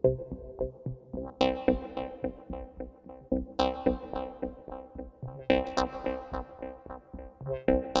Thank you.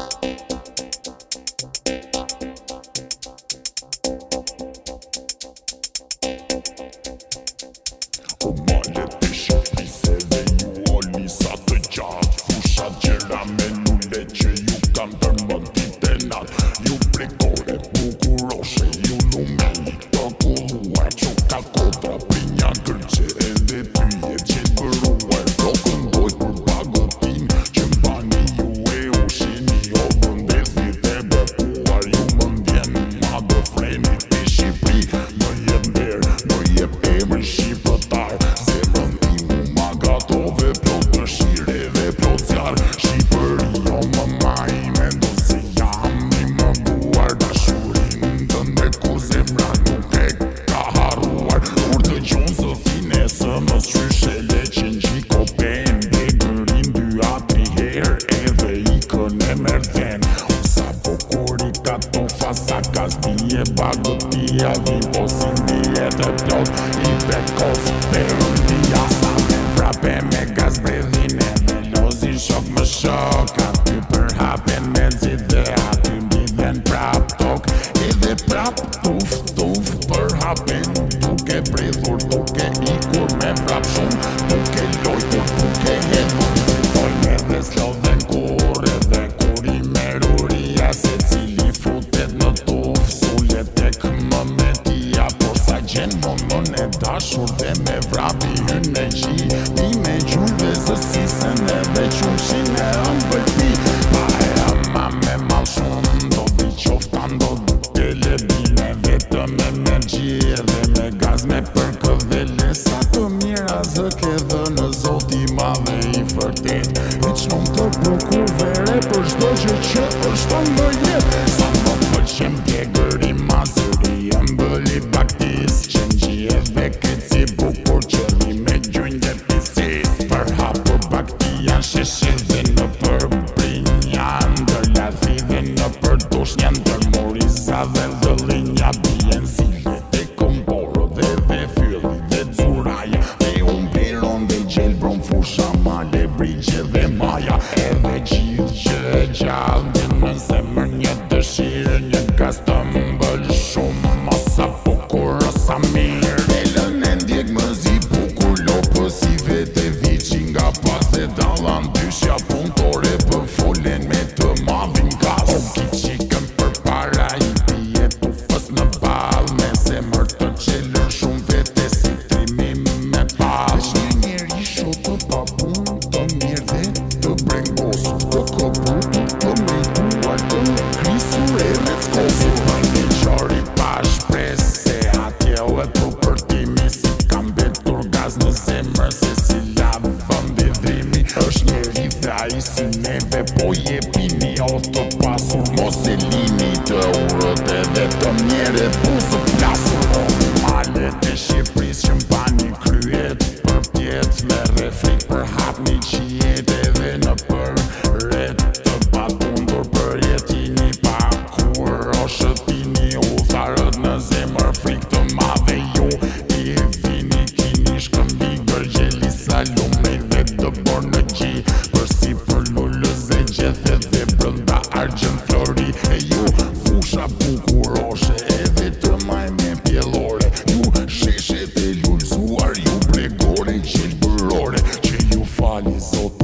Kër e dhe e kër në mërten sa po kori ka të fasa Ka s'di e bagë t'i avi Po si n'di e të plot I bekos dhe u t'i asa Me frape me gaz bredhine Me lozi shok më shok aty ty për hape me zi dhe A mbi dhe prap tok edhe prap tuf tuf Për hape në duke bredhur Duke i kur me prap shumë Duke lojtur tuk dashur dhe me vrapi hyn me qi Ti me gjuve zë si se në vequm si me am bëti Pa e ama me mal shumë do vi qofta ndo dele bine Vete me me gjirë dhe me gaz me për këve lesa të mira zë ke dhe në zoti ma dhe i fërtit Vic nuk të bukur vere për shdo që që është të ndo jet Sa më përqem gërim lopë si vete vici nga pas Dhe dalan dyshja punëtore pëfolen me të mavin gaz O ki qikën për para i i si neve Po je bini o të pasur Mos e lini të urët e vetëm njere Pusët Argjën flori e ju Fusha bukurose Edhe të majme pjellore Ju sheshe të lullësuar Ju plekore qëllë bërore Që ju fali zot